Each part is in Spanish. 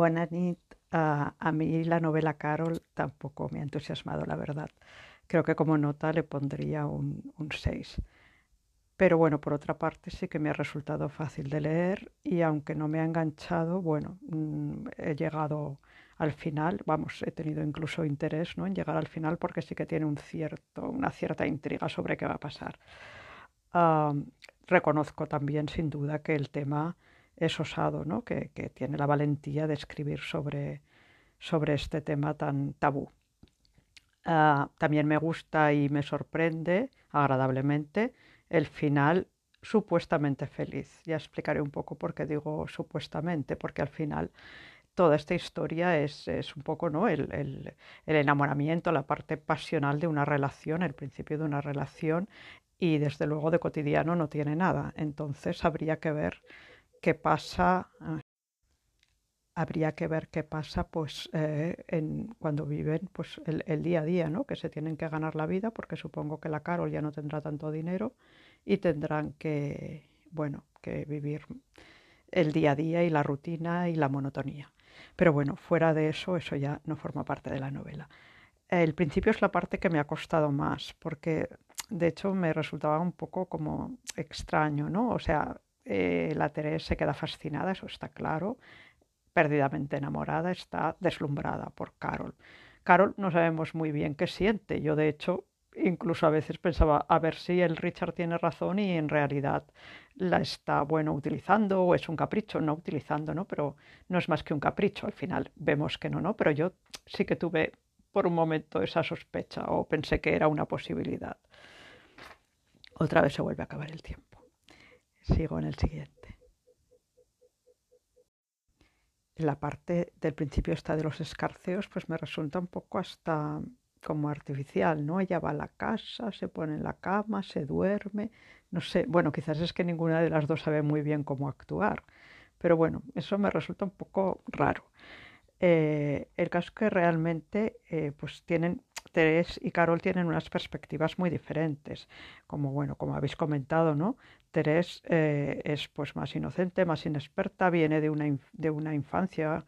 Buena nit. Ah, a mí la novela Carol tampoco me ha entusiasmado, la verdad. Creo que como nota le pondría un, un 6. Pero bueno, por otra parte sí que me ha resultado fácil de leer y aunque no me ha enganchado, bueno, mm, he llegado al final, vamos, he tenido incluso interés ¿no? en llegar al final porque sí que tiene un cierto, una cierta intriga sobre qué va a pasar. Ah, reconozco también sin duda que el tema es osado, ¿no? que, tiene la valentía de escribir sobre, sobre este tema tan tabú. Ah, también me gusta y me sorprende agradablemente el final supuestamente feliz. Ya explicaré un poco por qué digo supuestamente, porque al final toda esta historia es, es un poco ¿no? El, el, el, enamoramiento, la parte pasional de una relación, el principio de una relación, y desde luego de cotidiano no tiene nada. Entonces habría que ver qué pasa. Habría que ver qué pasa pues, eh, en, cuando viven pues, el, el, día a día, ¿no? que se tienen que ganar la vida, porque supongo que la Carol ya no tendrá tanto dinero y tendrán que, bueno, que vivir el día a día y la rutina y la monotonía. Pero bueno, fuera de eso, eso ya no forma parte de la novela. El principio es la parte que me ha costado más, porque de hecho me resultaba un poco como extraño, ¿no? O sea, eh, la Teresa se queda fascinada, eso está claro, perdidamente enamorada, está deslumbrada por Carol. Carol no sabemos muy bien qué siente. Yo, de hecho, incluso a veces pensaba a ver si el Richard tiene razón y en realidad la está, bueno, utilizando o es un capricho, no utilizando, ¿no? Pero no es más que un capricho, al final vemos que no, ¿no? Pero yo sí que tuve por un momento esa sospecha o pensé que era una posibilidad. Otra vez se vuelve a acabar el tiempo. Sigo en el siguiente. La parte del principio está de los escarceos, pues me resulta un poco hasta como artificial, ¿no? Ella va a la casa, se pone en la cama, se duerme, no sé, bueno, quizás es que ninguna de las dos sabe muy bien cómo actuar, pero bueno, eso me resulta un poco raro. Eh, el caso es que realmente eh, pues tienen, Terés y Carol tienen unas perspectivas muy diferentes, como bueno, como habéis comentado, ¿no? Terés eh, es pues más inocente, más inexperta, viene de una, de una infancia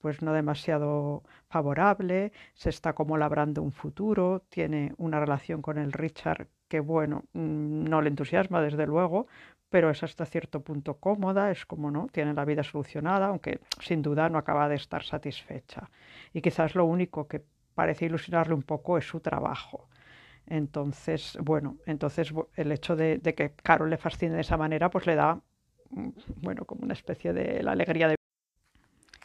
pues no demasiado favorable, se está como labrando un futuro, tiene una relación con el Richard que bueno, mm, no le entusiasma desde luego, pero es hasta cierto punto cómoda, es como no, tiene la vida solucionada, aunque sin duda no acaba de estar satisfecha. Y quizás lo único que parece ilusionarle un poco es su trabajo. Entonces, bueno, entonces el hecho de, que Carol le fascine de esa manera, pues le da, mm, bueno, como una especie de la alegría de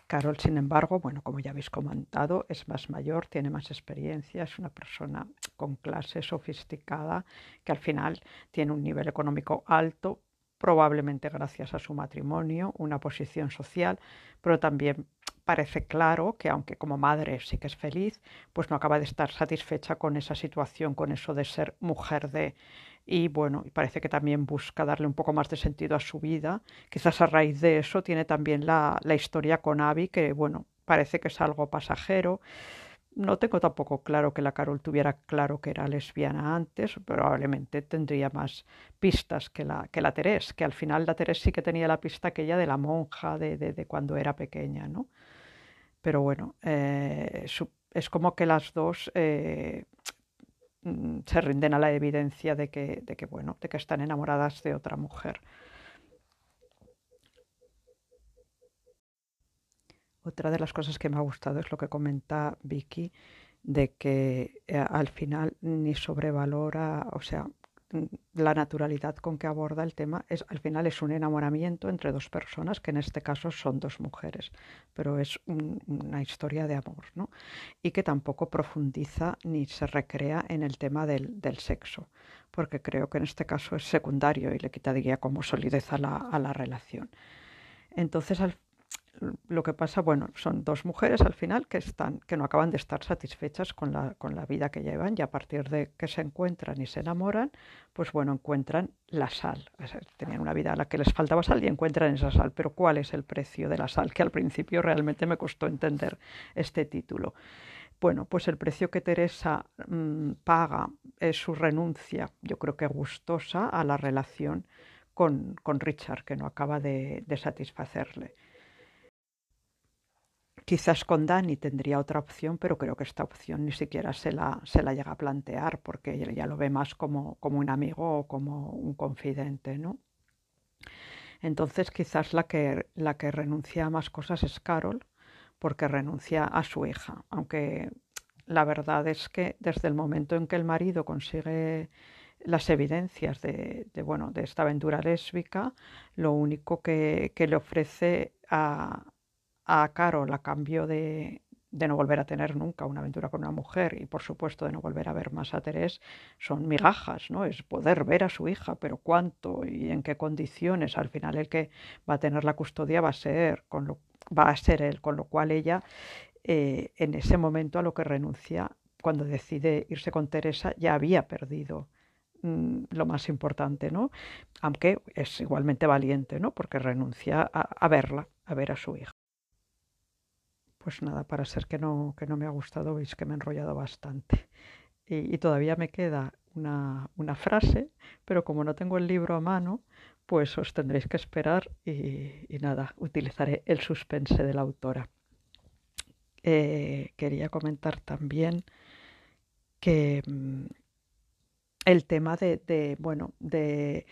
Carol, sin embargo, bueno, como ya habéis comentado, es más mayor, tiene más experiencia, es una persona con clase sofisticada que al final tiene un nivel económico alto, probablemente gracias a su matrimonio, una posición social, pero también parece claro que aunque como madre sí que es feliz, pues no acaba de estar satisfecha con esa situación, con eso de ser mujer de y bueno, parece que también busca darle un poco más de sentido a su vida. Quizás a raíz de eso tiene también la, la historia con Abby, que bueno, parece que es algo pasajero. No tengo tampoco claro que la Carol tuviera claro que era lesbiana antes, probablemente tendría más pistas que la, que la Terés, que al final la Terés sí que tenía la pista aquella de la monja de, de, de cuando era pequeña, ¿no? Pero bueno, eh, es como que las dos eh, Mm, se rinden a la evidencia de que, de que, bueno, de que están enamoradas de otra mujer. Otra de las cosas que me ha gustado es lo que comenta Vicky, de que eh, al final ni sobrevalora, o sea, la naturalidad con que aborda el tema es al final es un enamoramiento entre dos personas que en este caso son dos mujeres pero es un, una historia de amor ¿no? y que tampoco profundiza ni se recrea en el tema del, del, sexo porque creo que en este caso es secundario y le quitaría como solidez a la, a la relación entonces al, lo que pasa, bueno, son dos mujeres al final que están, que no acaban de estar satisfechas con la, con la vida que llevan y a partir de que se encuentran y se enamoran, pues bueno, encuentran la sal. tenían una vida a la que les faltaba sal y encuentran esa sal. Pero ¿cuál es el precio de la sal? Que al principio realmente me costó entender este título. Bueno, pues el precio que Teresa mmm, paga es su renuncia, yo creo que gustosa, a la relación con, con Richard, que no acaba de satisfacerle. Quizás con Dani tendría otra opción, pero creo que esta opción ni siquiera se la, se la llega a plantear porque ella lo ve más como, como un amigo o como un confidente, ¿no? Entonces quizás la que, la que renuncia a más cosas es Carol, porque renuncia a su hija, aunque la verdad es que desde el momento en que el marido consigue las evidencias de, bueno, de esta aventura lésbica, lo único que, que le ofrece a, a Carol a cambio de, de no volver a tener nunca una aventura con una mujer y por supuesto de no volver a ver más a Terés son migajas, ¿no? Es poder ver a su hija, pero cuánto y en qué condiciones. Al final el que va a tener la custodia va a ser, con lo, va a ser él, con lo cual ella eh, en ese momento a lo que renuncia cuando decide irse con Teresa ya había perdido mm, lo más importante, ¿no? Aunque es igualmente valiente, ¿no? Porque renuncia a verla, a ver a su hija. Pues nada, para ser que no, que no me ha gustado, veis que me he enrollado bastante. Y, todavía me queda una, una, frase, pero como no tengo el libro a mano, pues os tendréis que esperar y, nada, utilizaré el suspense de la autora. Eh, quería comentar también que mm, el tema de, de bueno, de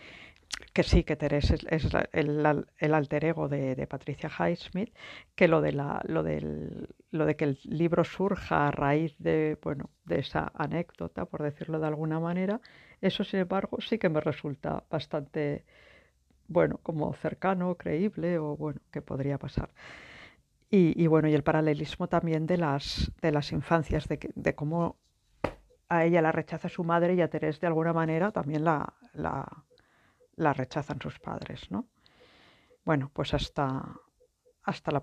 que sí, que Teresa es, el, alter ego de, Patricia Highsmith, que lo de, la, lo, del, lo de que el libro surja a raíz de, bueno, de esa anécdota, por decirlo de alguna manera, eso sin embargo sí que me resulta bastante, bueno, como cercano, creíble o bueno, que podría pasar. Y, bueno, y el paralelismo también de las, de las infancias, de, de cómo a ella la rechaza su madre y a Teresa de alguna manera también la, la la rechazan sus padres, ¿no? Bueno, pues hasta, hasta la próxima.